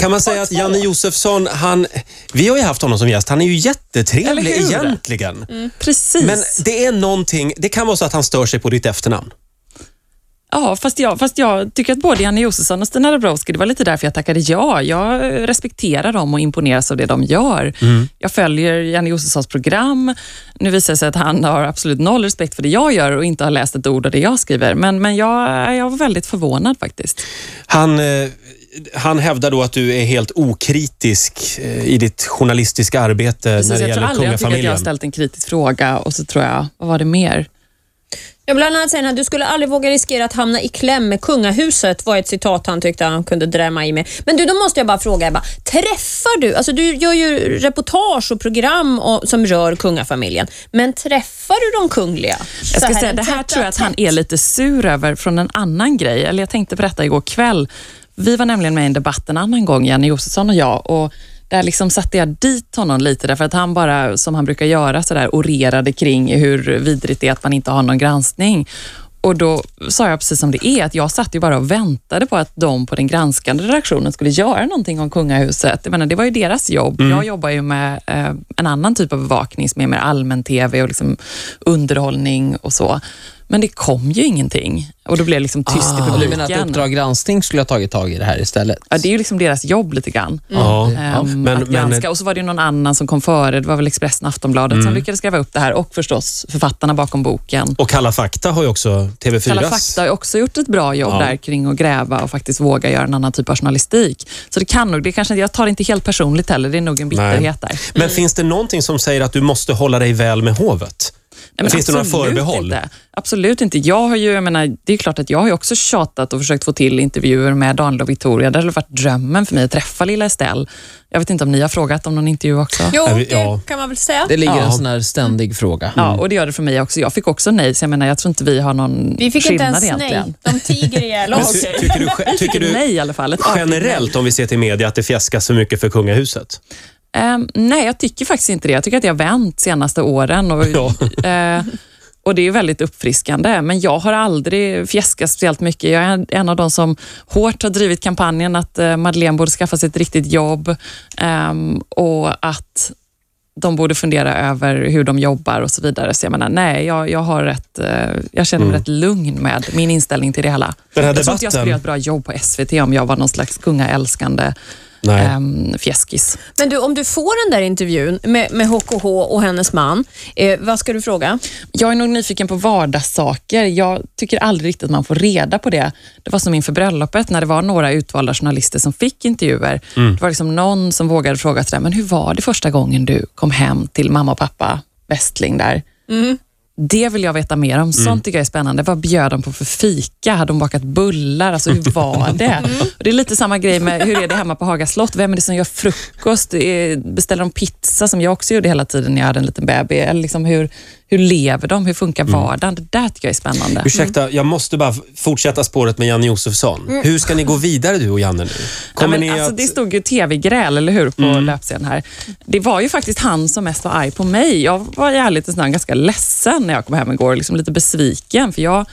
Kan man säga att Janne Josefsson, han, vi har ju haft honom som gäst, han är ju jättetrevlig egentligen. Precis. Men det är någonting, det kan vara så att han stör sig på ditt efternamn. Ja, fast jag, fast jag tycker att både Janne Josefsson och Stina Dabrowski, det var lite därför jag tackade ja. Jag respekterar dem och imponeras av det de gör. Jag följer Janne Josefssons program. Nu visar det sig att han har absolut noll respekt för det jag gör och inte har läst ett ord av det jag skriver. Men, men jag, jag var väldigt förvånad faktiskt. Han, eh, han hävdar då att du är helt okritisk eh, i ditt journalistiska arbete Precis, när det jag tror gäller aldrig jag tycker att jag kungafamiljen. har ställt en kritisk fråga och så tror jag, vad var det mer? Jag bland annat säger han att du skulle aldrig våga riskera att hamna i kläm med kungahuset var ett citat han tyckte han kunde drämma i med. Men du, då måste jag bara fråga Ebba. Träffar du, alltså du gör ju reportage och program och, som rör kungafamiljen, men träffar du de kungliga? Jag ska säga, det här tror jag att han är lite sur över från en annan grej. Eller jag tänkte berätta igår kväll. Vi var nämligen med i en debatt en annan gång, Janne Josefsson och jag. Och där liksom satte jag dit honom lite därför att han bara, som han brukar göra, så där orerade kring hur vidrigt det är att man inte har någon granskning. Och då sa jag precis som det är, att jag satt ju bara och väntade på att de på den granskande redaktionen skulle göra någonting om kungahuset. Jag menar, det var ju deras jobb. Jag jobbar ju med eh, en annan typ av bevakning som är mer allmän-tv och liksom underhållning och så. Men det kom ju ingenting och då blev det liksom tyst i Och du publiken. menar att Uppdrag granskning skulle ha tagit tag i det här istället? Ja, det är ju liksom deras jobb lite grann. Ja. ehm, Men- att men- granska. och så var det ju någon annan som kom före. Det var väl Expressen Aftonbladet Mm. som lyckades gräva upp det här och förstås författarna bakom boken. Och Kalla fakta har ju också TV4. Kalla fakta har ju också gjort ett bra jobb Ja. där kring att gräva och faktiskt våga göra en annan typ av journalistik. Så det kan nog, det kanske, jag tar det inte helt personligt heller, det är nog en bitterhet där. Men finns det någonting som säger att du måste hålla dig väl med hovet? Men Finns det några absolut förbehåll? Inte. Absolut inte. Jag har ju, jag menar, det är klart att jag har ju också tjatat och försökt få till intervjuer med Daniel och Victoria. Det hade varit drömmen för mig att träffa lilla Estelle. Jag vet inte om ni har frågat om någon intervju också? Jo, det ja. kan man väl säga. Det ligger Ja. en sån här ständig fråga. Ja, och det gör det för mig också. Jag fick också nej, så jag menar, jag tror inte vi har någon Vi fick inte skillnad ens egentligen. nej. De tiger ihjäl oss. ty, tycker du, tycker du nej i alla fall. Generellt, om vi ser till media, att det fjäskas för mycket för kungahuset? Ehm, nej, jag tycker faktiskt inte det. Jag tycker att det har vänt senaste åren. Och, Ja. eh, och Det är väldigt uppfriskande, men jag har aldrig fjäskat speciellt mycket. Jag är en- av de som hårt har drivit kampanjen att eh, Madeleine borde skaffa sig ett riktigt jobb ehm, och att de borde fundera över hur de jobbar och så vidare. Så jag menar, nej, jag, jag, har rätt, eh, jag känner mig rätt lugn med min inställning till det hela. Den här jag tror inte jag skulle göra ett bra jobb på SVT om jag var någon slags kungaälskande Nej. ehm, fjäskis. Men du, om du får den där intervjun med, med HKH och hennes man, eh, vad ska du fråga? Jag är nog nyfiken på vardagssaker. Jag tycker aldrig riktigt att man får reda på det. Det var som inför bröllopet när det var några utvalda journalister som fick intervjuer. Det var liksom någon som vågade fråga sådär, men hur var det första gången du kom hem till mamma och pappa Westling där? Det vill jag veta mer om. Sånt tycker jag är spännande. Vad bjöd de på för fika? Hade de bakat bullar? Alltså, hur var det? Och det är lite samma grej med hur är det hemma på Haga slott? Vem är det som gör frukost? Eh, Beställer de pizza som jag också gjorde hela tiden när jag hade en liten bebis? Eller liksom hur, hur lever de? Hur funkar vardagen? Det där tycker jag är spännande. Ursäkta, jag måste bara fortsätta spåret med Janne Josefsson. Hur ska ni gå vidare du och Janne nu? Kommer Nej, men alltså, att... Mm. Det stod ju tv-gräl, eller hur, på löpsedeln här. Det var ju faktiskt han som mest var arg på mig. Jag var i ärlighetens namn ganska ledsen när jag kom hem igår, liksom lite besviken, för jag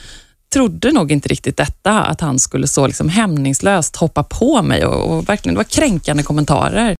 trodde nog inte riktigt detta, att han skulle så liksom hämningslöst hoppa på mig och, och verkligen, det var kränkande kommentarer.